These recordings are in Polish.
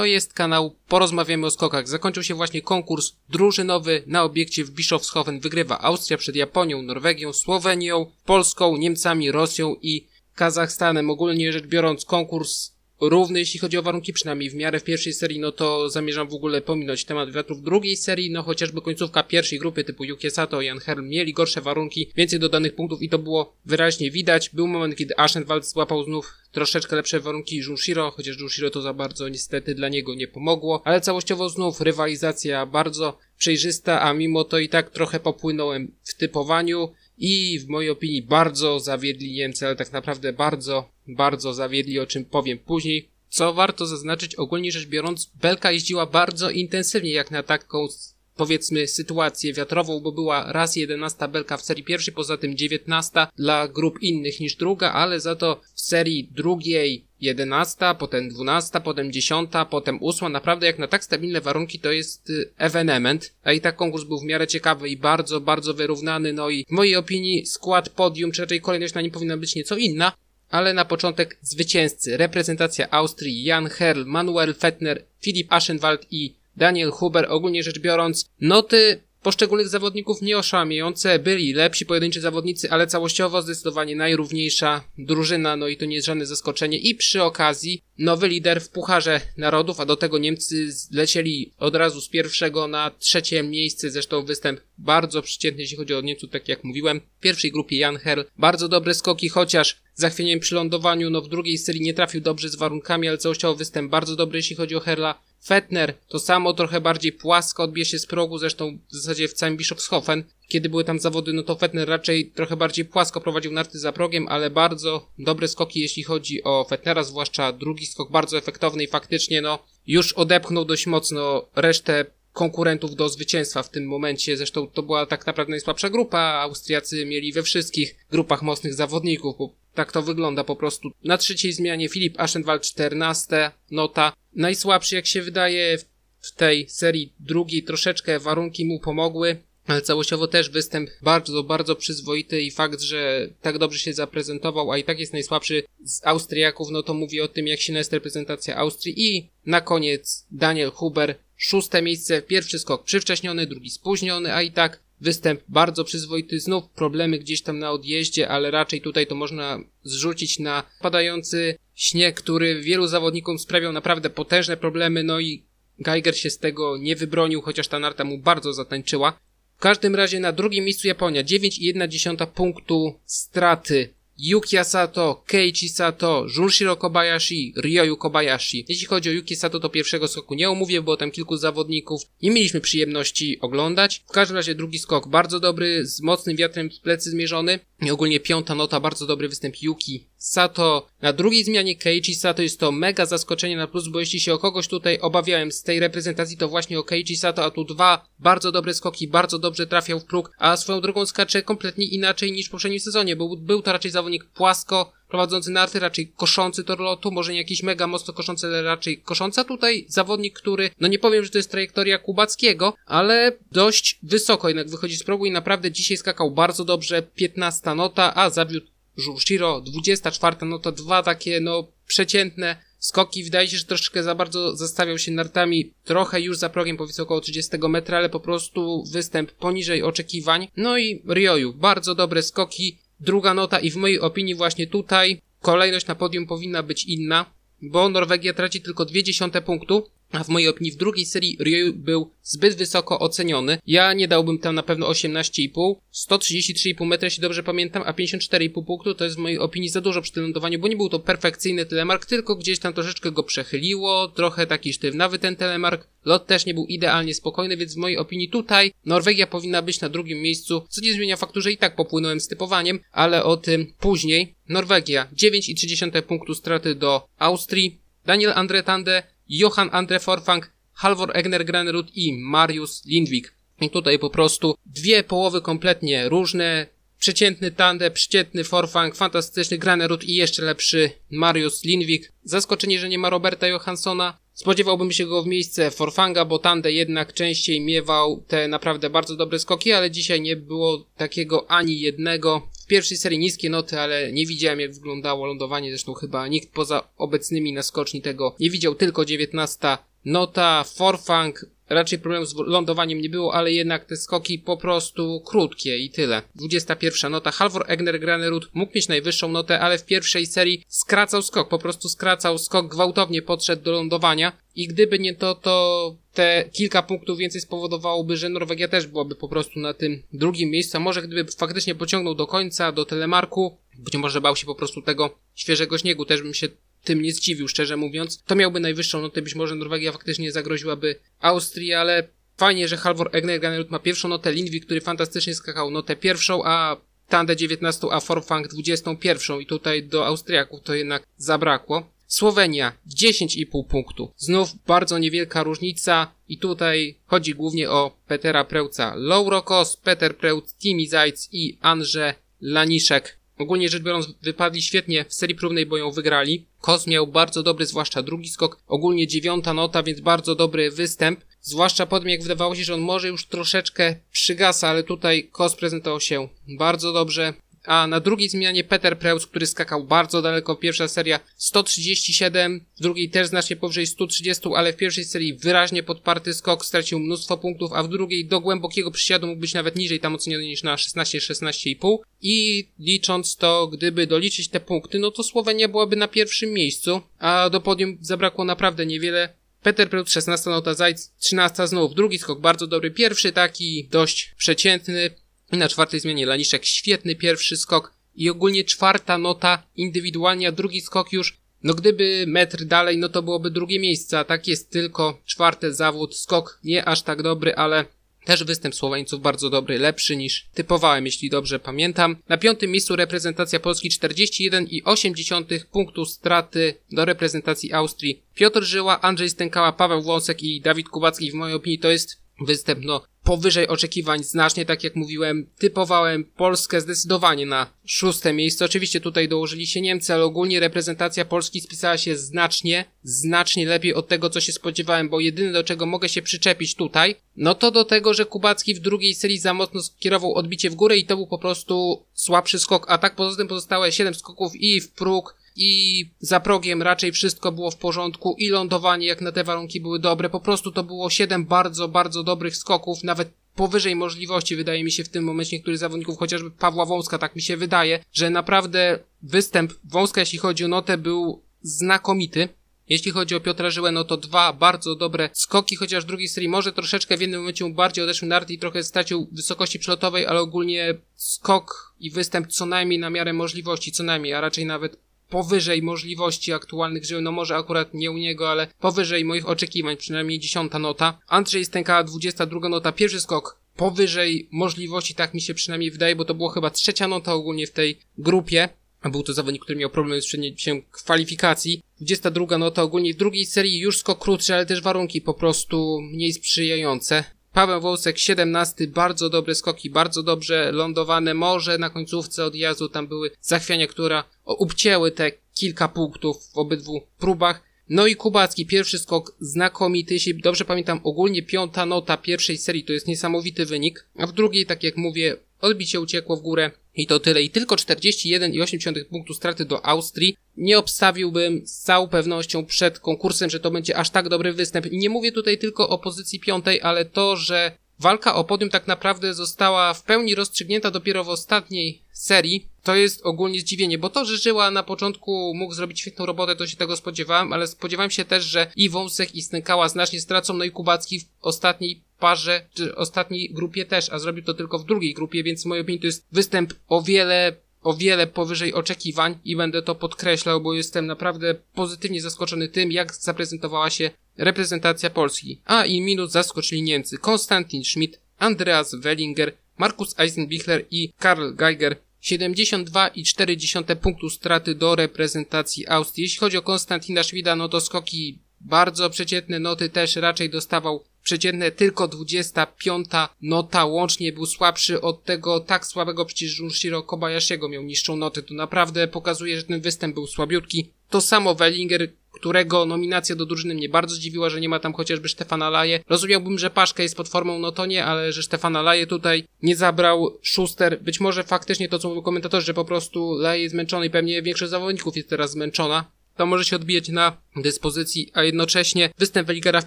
To jest kanał Porozmawiamy o skokach. Zakończył się właśnie konkurs drużynowy na obiekcie w Bischofshofen. Wygrywa Austria przed Japonią, Norwegią, Słowenią, Polską, Niemcami, Rosją i Kazachstanem. Ogólnie rzecz biorąc konkurs równy, jeśli chodzi o warunki, przynajmniej w miarę w pierwszej serii, no to zamierzam w ogóle pominąć temat wiatru w drugiej serii, no chociażby końcówka pierwszej grupy typu Yuki Sato i Jan Herm mieli gorsze warunki, więcej dodanych punktów i to było wyraźnie widać. Był moment, kiedy Aschenwald złapał znów troszeczkę lepsze warunki Junshiro, chociaż Junshiro to za bardzo niestety dla niego nie pomogło, ale całościowo znów rywalizacja bardzo przejrzysta, a mimo to i tak trochę popłynąłem w typowaniu i w mojej opinii bardzo zawiedli Niemcy, ale tak naprawdę bardzo, bardzo zawiedli, o czym powiem później. Co warto zaznaczyć, ogólnie rzecz biorąc, Belka jeździła bardzo intensywnie jak na taką powiedzmy sytuację wiatrową, bo była raz 11 belka w serii pierwszej, poza tym 19 dla grup innych niż druga, ale za to w serii drugiej 11, potem 12, potem 10, potem 8. Naprawdę jak na tak stabilne warunki to jest y, evenement. A i tak konkurs był w miarę ciekawy i bardzo, bardzo wyrównany. No i w mojej opinii skład podium, czy raczej kolejność na nim powinna być nieco inna. Ale na początek zwycięzcy. Reprezentacja Austrii Jan Herl, Manuel Fettner, Filip Aschenwald i Daniel Huber. Ogólnie rzecz biorąc, noty poszczególnych zawodników nieoszałamiające, byli lepsi pojedynczy zawodnicy, ale całościowo zdecydowanie najrówniejsza drużyna, no i to nie jest żadne zaskoczenie. I przy okazji nowy lider w Pucharze Narodów, a do tego Niemcy zlecieli od razu z pierwszego na trzecie miejsce, zresztą występ bardzo przeciętny, jeśli chodzi o Niemców, tak jak mówiłem. W pierwszej grupie Jan Herl, bardzo dobre skoki, chociaż zachwieniem przy lądowaniu, no w drugiej serii nie trafił dobrze z warunkami, ale całościowo występ bardzo dobry, jeśli chodzi o Herla. Fetner to samo, trochę bardziej płasko odbije się z progu, zresztą w zasadzie w całym Bischofshofen. Kiedy były tam zawody, no to Fetner raczej trochę bardziej płasko prowadził narty za progiem, ale bardzo dobre skoki, jeśli chodzi o Fetnera, zwłaszcza drugi skok bardzo efektowny i faktycznie, no, już odepchnął dość mocno resztę konkurentów do zwycięstwa w tym momencie. Zresztą to była tak naprawdę najsłabsza grupa. Austriacy mieli we wszystkich grupach mocnych zawodników, bo tak to wygląda po prostu. Na trzeciej zmianie Filip Aschenwald 14 nota. Najsłabszy jak się wydaje w tej serii drugiej troszeczkę warunki mu pomogły. Ale całościowo też występ bardzo, bardzo przyzwoity i fakt, że tak dobrze się zaprezentował, a i tak jest najsłabszy z Austriaków, no to mówi o tym, jak silna jest reprezentacja Austrii. I na koniec Daniel Huber, szóste miejsce, pierwszy skok przywcześniony, drugi spóźniony, a i tak Występ bardzo przyzwoity, znów problemy gdzieś tam na odjeździe, ale raczej tutaj to można zrzucić na padający śnieg, który wielu zawodnikom sprawiał naprawdę potężne problemy, no i Geiger się z tego nie wybronił, chociaż ta narta mu bardzo zatańczyła. W każdym razie na drugim miejscu Japonia, 9,1 punktu straty Yuki Sato, Keiichi Sato, Junshiro Kobayashi, Ryoyu Kobayashi. Jeśli chodzi o Yuki Sato, to pierwszego skoku nie omówię, bo tam kilku zawodników nie mieliśmy przyjemności oglądać. W każdym razie drugi skok bardzo dobry, z mocnym wiatrem w plecy zmierzony. I ogólnie piąta nota, bardzo dobry występ Yuki Sato. Na drugiej zmianie Keiichi Sato jest to mega zaskoczenie na plus, bo jeśli się o kogoś tutaj obawiałem z tej reprezentacji, to właśnie o Keiichi Sato, a tu dwa bardzo dobre skoki, bardzo dobrze trafiał w próg, a swoją drogą skacze kompletnie inaczej niż w poprzednim sezonie, bo był to raczej zawodnik płasko prowadzący narty, raczej koszący tor lotu, może nie jakiś mega mocno koszący, ale raczej kosząca. Tutaj zawodnik, który, no nie powiem, że to jest trajektoria Kubackiego, ale dość wysoko jednak wychodzi z progu i naprawdę dzisiaj skakał bardzo dobrze, 15 nota, a zawiódł Jurshiro, 24 nota, dwa takie, no, przeciętne skoki. Wydaje się, że troszeczkę za bardzo zastawiał się nartami, trochę już za progiem, powiedzmy około 30 metra, ale po prostu występ poniżej oczekiwań. No i Ryoyu, bardzo dobre skoki, druga nota i w mojej opinii właśnie tutaj kolejność na podium powinna być inna, bo Norwegia traci tylko dwie dziesiąte punktu, a w mojej opinii w drugiej serii Ryu był zbyt wysoko oceniony. Ja nie dałbym tam na pewno 18,5. 133,5 metra, jeśli dobrze pamiętam, a 54,5 punktu to jest w mojej opinii za dużo przy tym lądowaniu, bo nie był to perfekcyjny telemark, tylko gdzieś tam troszeczkę go przechyliło, trochę taki sztywnawy ten telemark. Lot też nie był idealnie spokojny, więc w mojej opinii tutaj Norwegia powinna być na drugim miejscu, co nie zmienia faktu, że i tak popłynąłem z typowaniem, ale o tym później. Norwegia 9,3 punktu straty do Austrii. Daniel Andretande Johan Andre Forfang, Halvor Egner Granerud i Marius Lindvik. I tutaj po prostu dwie połowy kompletnie różne. Przeciętny Tande, przeciętny Forfang, fantastyczny Granerud i jeszcze lepszy Marius Lindvik. Zaskoczenie, że nie ma Roberta Johanssona. Spodziewałbym się go w miejsce Forfanga, bo Tande jednak częściej miewał te naprawdę bardzo dobre skoki, ale dzisiaj nie było takiego ani jednego. W pierwszej serii niskie noty, ale nie widziałem jak wyglądało lądowanie, zresztą chyba nikt poza obecnymi na skoczni tego nie widział, tylko 19 nota, Forfang, raczej problemu z lądowaniem nie było, ale jednak te skoki po prostu krótkie i tyle. 21 nota, Halvor Egner Granerud mógł mieć najwyższą notę, ale w pierwszej serii skracał skok, po prostu skracał skok, gwałtownie podszedł do lądowania i gdyby nie to, to te kilka punktów więcej spowodowałoby, że Norwegia też byłaby po prostu na tym drugim miejscu, a może gdyby faktycznie pociągnął do końca, do telemarku, być może bał się po prostu tego świeżego śniegu, też bym się tym nie zdziwił, szczerze mówiąc. To miałby najwyższą notę, być może Norwegia faktycznie zagroziłaby Austrii, ale fajnie, że Halvor Egner ma pierwszą notę, Lindvi, który fantastycznie skakał notę pierwszą, a Tande 19, a Forfang 21 i tutaj do Austriaków to jednak zabrakło. Słowenia 10,5 punktu. Znów bardzo niewielka różnica i tutaj chodzi głównie o Petera Preuca Lourokos, Peter Preuc, Timi Zajc i Andrze Laniszek. Ogólnie rzecz biorąc wypadli świetnie w serii próbnej, bo ją wygrali. Kos miał bardzo dobry, zwłaszcza drugi skok, ogólnie dziewiąta nota, więc bardzo dobry występ. Zwłaszcza po tym, jak wydawało się, że on może już troszeczkę przygasa, ale tutaj Kos prezentował się bardzo dobrze a na drugiej zmianie Peter Preus, który skakał bardzo daleko, pierwsza seria 137, w drugiej też znacznie powyżej 130, ale w pierwszej serii wyraźnie podparty skok, stracił mnóstwo punktów, a w drugiej do głębokiego przysiadu mógł być nawet niżej, tam oceniony niż na 16-16,5 i licząc to, gdyby doliczyć te punkty, no to Słowenia byłaby na pierwszym miejscu, a do podium zabrakło naprawdę niewiele, Peter Preut 16 nota, Zajc 13 znów, drugi skok bardzo dobry, pierwszy taki dość przeciętny, i na czwartej zmianie Laniszek świetny pierwszy skok i ogólnie czwarta nota indywidualnie, a drugi skok już, no gdyby metr dalej, no to byłoby drugie miejsce, a tak jest tylko czwarty zawód, skok nie aż tak dobry, ale też występ Słoweńców bardzo dobry, lepszy niż typowałem, jeśli dobrze pamiętam. Na piątym miejscu reprezentacja Polski 41,8 punktu straty do reprezentacji Austrii. Piotr Żyła, Andrzej Stękała, Paweł Wąsek i Dawid Kubacki w mojej opinii to jest występ no powyżej oczekiwań znacznie, tak jak mówiłem, typowałem Polskę zdecydowanie na szóste miejsce. Oczywiście tutaj dołożyli się Niemcy, ale ogólnie reprezentacja Polski spisała się znacznie, znacznie lepiej od tego, co się spodziewałem, bo jedyne do czego mogę się przyczepić tutaj, no to do tego, że Kubacki w drugiej serii za mocno skierował odbicie w górę i to był po prostu słabszy skok, a tak poza tym pozostałe 7 skoków i w próg, i za progiem raczej wszystko było w porządku i lądowanie jak na te warunki były dobre. Po prostu to było siedem bardzo, bardzo dobrych skoków, nawet powyżej możliwości wydaje mi się w tym momencie niektórych zawodników, chociażby Pawła Wąska, tak mi się wydaje, że naprawdę występ Wąska, jeśli chodzi o notę, był znakomity. Jeśli chodzi o Piotra Żyłę, no to dwa bardzo dobre skoki, chociaż w drugiej serii może troszeczkę w jednym momencie bardziej odeszły narty i trochę stracił wysokości przelotowej, ale ogólnie skok i występ co najmniej na miarę możliwości, co najmniej, a raczej nawet powyżej możliwości aktualnych żył, no może akurat nie u niego, ale powyżej moich oczekiwań, przynajmniej dziesiąta nota. Andrzej Stęka, dwudziesta druga nota, pierwszy skok powyżej możliwości, tak mi się przynajmniej wydaje, bo to było chyba trzecia nota ogólnie w tej grupie. Był to zawodnik, który miał problemy z przednięciem kwalifikacji. 22 nota ogólnie w drugiej serii już skok krótszy, ale też warunki po prostu mniej sprzyjające. Paweł Wołsek 17, bardzo dobre skoki, bardzo dobrze lądowane, może na końcówce odjazdu tam były zachwiania, które obcięły te kilka punktów w obydwu próbach. No i Kubacki, pierwszy skok znakomity, jeśli dobrze pamiętam, ogólnie piąta nota pierwszej serii. To jest niesamowity wynik, a w drugiej, tak jak mówię, odbicie uciekło w górę i to tyle. I tylko 41,8 punktu straty do Austrii. Nie obstawiłbym z całą pewnością przed konkursem, że to będzie aż tak dobry występ. Nie mówię tutaj tylko o pozycji piątej, ale to, że walka o podium tak naprawdę została w pełni rozstrzygnięta dopiero w ostatniej serii, to jest ogólnie zdziwienie, bo to, że Żyła na początku mógł zrobić świetną robotę, to się tego spodziewałem, ale spodziewałem się też, że i Wąsek i Snykała znacznie stracą, no i Kubacki w ostatniej parze, czy ostatniej grupie też, a zrobił to tylko w drugiej grupie, więc w mojej opinii to jest występ o wiele o wiele powyżej oczekiwań i będę to podkreślał, bo jestem naprawdę pozytywnie zaskoczony tym, jak zaprezentowała się reprezentacja Polski. A i minut zaskoczyli Niemcy. Konstantin Schmidt, Andreas Wellinger, Markus Eisenbichler i Karl Geiger 72,4 punktu straty do reprezentacji Austrii. Jeśli chodzi o Konstantina Schmidta, no to skoki bardzo przeciętne noty też raczej dostawał przeciętne tylko 25 nota łącznie był słabszy od tego tak słabego przecież Junshiro Kobayashiego miał niższą notę. To naprawdę pokazuje, że ten występ był słabiutki. To samo Wellinger, którego nominacja do drużyny mnie bardzo zdziwiła, że nie ma tam chociażby Stefana Laje. Rozumiałbym, że Paszka jest pod formą, no to nie, ale że Stefana Laje tutaj nie zabrał Schuster. Być może faktycznie to, co mówią komentatorzy, że po prostu Laje jest zmęczony i pewnie większość zawodników jest teraz zmęczona to może się odbijać na dyspozycji, a jednocześnie występ Weligara w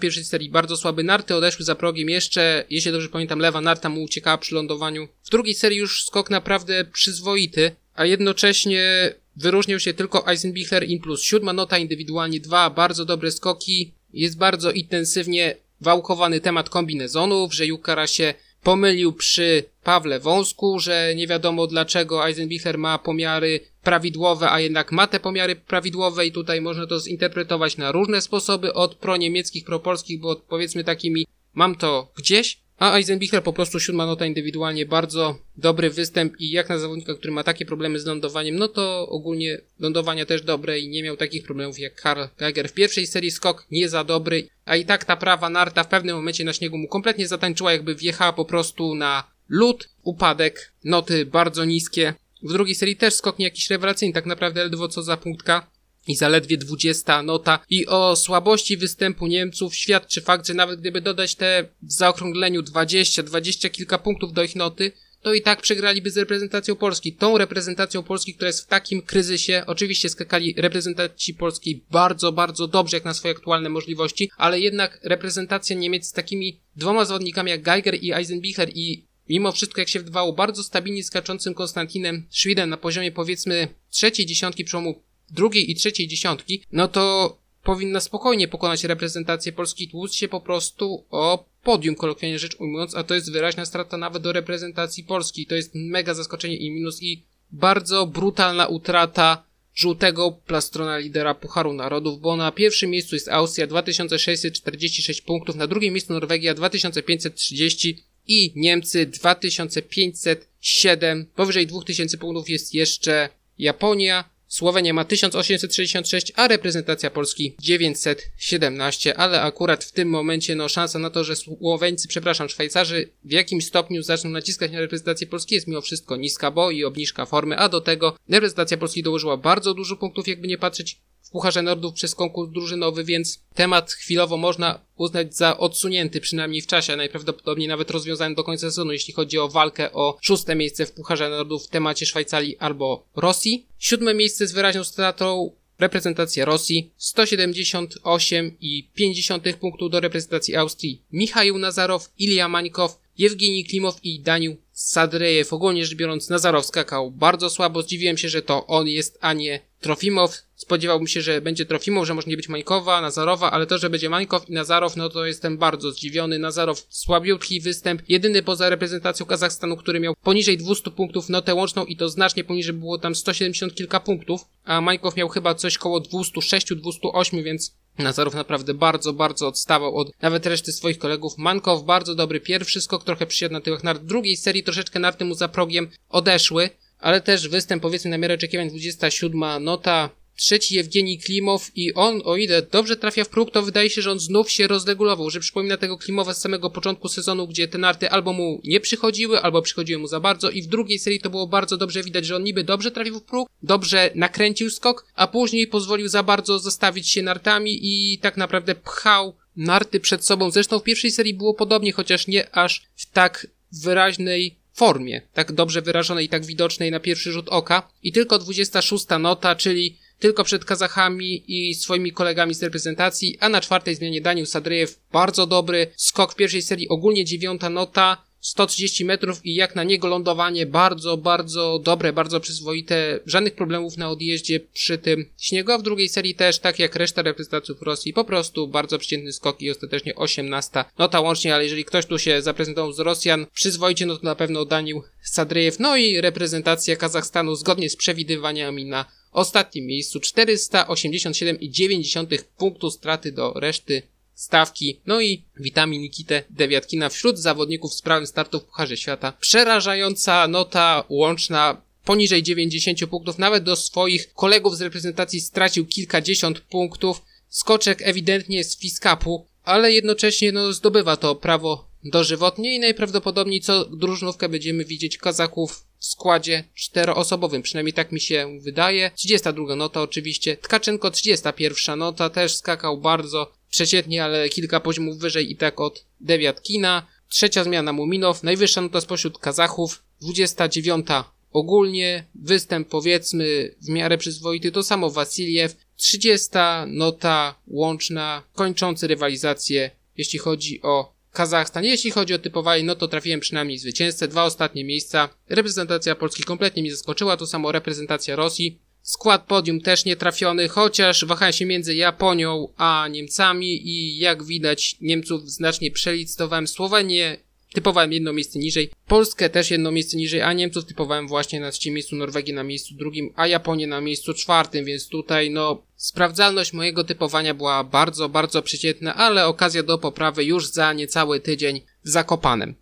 pierwszej serii bardzo słaby. Narty odeszły za progiem jeszcze, jeśli dobrze pamiętam, lewa narta mu uciekała przy lądowaniu. W drugiej serii już skok naprawdę przyzwoity, a jednocześnie wyróżnił się tylko Eisenbichler in plus siódma nota, indywidualnie dwa bardzo dobre skoki. Jest bardzo intensywnie wałkowany temat kombinezonów, że Jukara się pomylił przy Pawle Wąsku, że nie wiadomo dlaczego Eisenbichler ma pomiary prawidłowe, a jednak ma te pomiary prawidłowe i tutaj można to zinterpretować na różne sposoby, od pro-niemieckich, pro-polskich, bo powiedzmy takimi mam to gdzieś, a Eisenbichler po prostu siódma nota indywidualnie bardzo dobry występ i jak na zawodnika, który ma takie problemy z lądowaniem, no to ogólnie lądowania też dobre i nie miał takich problemów jak Karl Geiger. W pierwszej serii skok nie za dobry, a i tak ta prawa narta w pewnym momencie na śniegu mu kompletnie zatańczyła, jakby wjechała po prostu na lód, upadek, noty bardzo niskie. W drugiej serii też skok nie jakiś rewelacyjny, tak naprawdę ledwo co za punktka i zaledwie 20 nota. I o słabości występu Niemców świadczy fakt, że nawet gdyby dodać te w zaokrągleniu 20, 20 kilka punktów do ich noty, to i tak przegraliby z reprezentacją Polski. Tą reprezentacją Polski, która jest w takim kryzysie, oczywiście skakali reprezentanci Polski bardzo, bardzo dobrze, jak na swoje aktualne możliwości, ale jednak reprezentacja Niemiec z takimi dwoma zawodnikami jak Geiger i Eisenbichler i mimo wszystko jak się wydawało bardzo stabilnie skaczącym Konstantinem Schwidem na poziomie powiedzmy trzeciej dziesiątki przełomu drugiej i trzeciej dziesiątki, no to powinna spokojnie pokonać reprezentację Polski, tłuc się po prostu o podium, kolokwialnie rzecz ujmując, a to jest wyraźna strata nawet do reprezentacji Polski. To jest mega zaskoczenie i minus i bardzo brutalna utrata żółtego plastrona lidera Pucharu Narodów, bo na pierwszym miejscu jest Austria 2646 punktów, na drugim miejscu Norwegia 2530 i Niemcy 2507. Powyżej 2000 punktów jest jeszcze Japonia. Słowenia ma 1866, a reprezentacja Polski 917, ale akurat w tym momencie no szansa na to, że Słoweńcy, przepraszam, Szwajcarzy w jakimś stopniu zaczną naciskać na reprezentację Polski jest mimo wszystko niska, bo i obniżka formy, a do tego reprezentacja Polski dołożyła bardzo dużo punktów, jakby nie patrzeć Pucharze Nordów przez konkurs drużynowy, więc temat chwilowo można uznać za odsunięty, przynajmniej w czasie, a najprawdopodobniej nawet rozwiązany do końca sezonu, jeśli chodzi o walkę o szóste miejsce w Pucharze Nordów w temacie Szwajcarii albo Rosji. Siódme miejsce z wyraźną stratą reprezentacja Rosji, 178,5 punktów do reprezentacji Austrii Michał Nazarow, Ilja Mańkow, Jewgeni Klimow i Daniel Sadrejew. Ogólnie rzecz biorąc Nazarow skakał bardzo słabo, zdziwiłem się, że to on jest, a nie Trofimow. Spodziewałbym się, że będzie Trofimow, że może nie być Mańkowa, Nazarowa, ale to, że będzie Mańkow i Nazarow, no to jestem bardzo zdziwiony. Nazarow słabiutki występ, jedyny poza reprezentacją Kazachstanu, który miał poniżej 200 punktów notę łączną i to znacznie poniżej było tam 170 kilka punktów, a Mańkow miał chyba coś koło 206-208, więc Nazarow naprawdę bardzo, bardzo odstawał od nawet reszty swoich kolegów. Mankow bardzo dobry pierwszy skok, trochę przysiadł na tyłach nart. Drugiej serii troszeczkę narty mu za progiem odeszły, ale też występ powiedzmy na miarę oczekiwań 27 nota, trzeci Jewgeni Klimow i on, o ile dobrze trafia w próg, to wydaje się, że on znów się rozregulował, że przypomina tego Klimowa z samego początku sezonu, gdzie te narty albo mu nie przychodziły, albo przychodziły mu za bardzo i w drugiej serii to było bardzo dobrze widać, że on niby dobrze trafił w próg, dobrze nakręcił skok, a później pozwolił za bardzo zostawić się nartami i tak naprawdę pchał narty przed sobą. Zresztą w pierwszej serii było podobnie, chociaż nie aż w tak wyraźnej formie, tak dobrze wyrażonej i tak widocznej na pierwszy rzut oka. I tylko 26 nota, czyli tylko przed Kazachami i swoimi kolegami z reprezentacji, a na czwartej zmianie Daniel Sadryjew bardzo dobry skok w pierwszej serii, ogólnie dziewiąta nota, 130 metrów i jak na niego lądowanie bardzo, bardzo dobre, bardzo przyzwoite, żadnych problemów na odjeździe przy tym śniegu, a w drugiej serii też, tak jak reszta reprezentantów Rosji, po prostu bardzo przeciętny skok i ostatecznie 18 nota łącznie, ale jeżeli ktoś tu się zaprezentował z Rosjan przyzwoicie, no to na pewno Daniel Sadryjew, no i reprezentacja Kazachstanu zgodnie z przewidywaniami na ostatnim miejscu. 487,9 punktu straty do reszty stawki. No i witamy Nikitę Dewiatkina wśród zawodników z prawym startu w Pucharze Świata. Przerażająca nota łączna poniżej 90 punktów, nawet do swoich kolegów z reprezentacji stracił kilkadziesiąt punktów. Skoczek ewidentnie z Fiskapu, ale jednocześnie no, zdobywa to prawo dożywotnie i najprawdopodobniej co drużynówkę będziemy widzieć Kazaków w składzie czteroosobowym, przynajmniej tak mi się wydaje. 32 nota oczywiście, Tkaczenko 31 nota, też skakał bardzo przeciętnie, ale kilka poziomów wyżej i tak od Dewiatkina. Trzecia zmiana Muminow, najwyższa nota spośród Kazachów, 29 ogólnie, występ powiedzmy w miarę przyzwoity, to samo Wasiliew, 30 nota łączna, kończący rywalizację, jeśli chodzi o Kazachstan. Jeśli chodzi o typowanie, no to trafiłem przynajmniej zwycięzcę. Dwa ostatnie miejsca. Reprezentacja Polski kompletnie mi zaskoczyła, to samo reprezentacja Rosji. Skład podium też nie trafiony, chociaż wahałem się między Japonią a Niemcami i jak widać Niemców znacznie przelicytowałem Słowenię, typowałem jedno miejsce niżej, Polskę też jedno miejsce niżej, a Niemców typowałem właśnie na trzecim miejscu, Norwegię na miejscu drugim, a Japonię na miejscu czwartym, więc tutaj no sprawdzalność mojego typowania była bardzo, bardzo przeciętna, ale okazja do poprawy już za niecały tydzień w Zakopanem.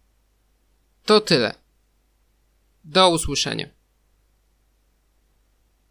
To tyle. Do usłyszenia.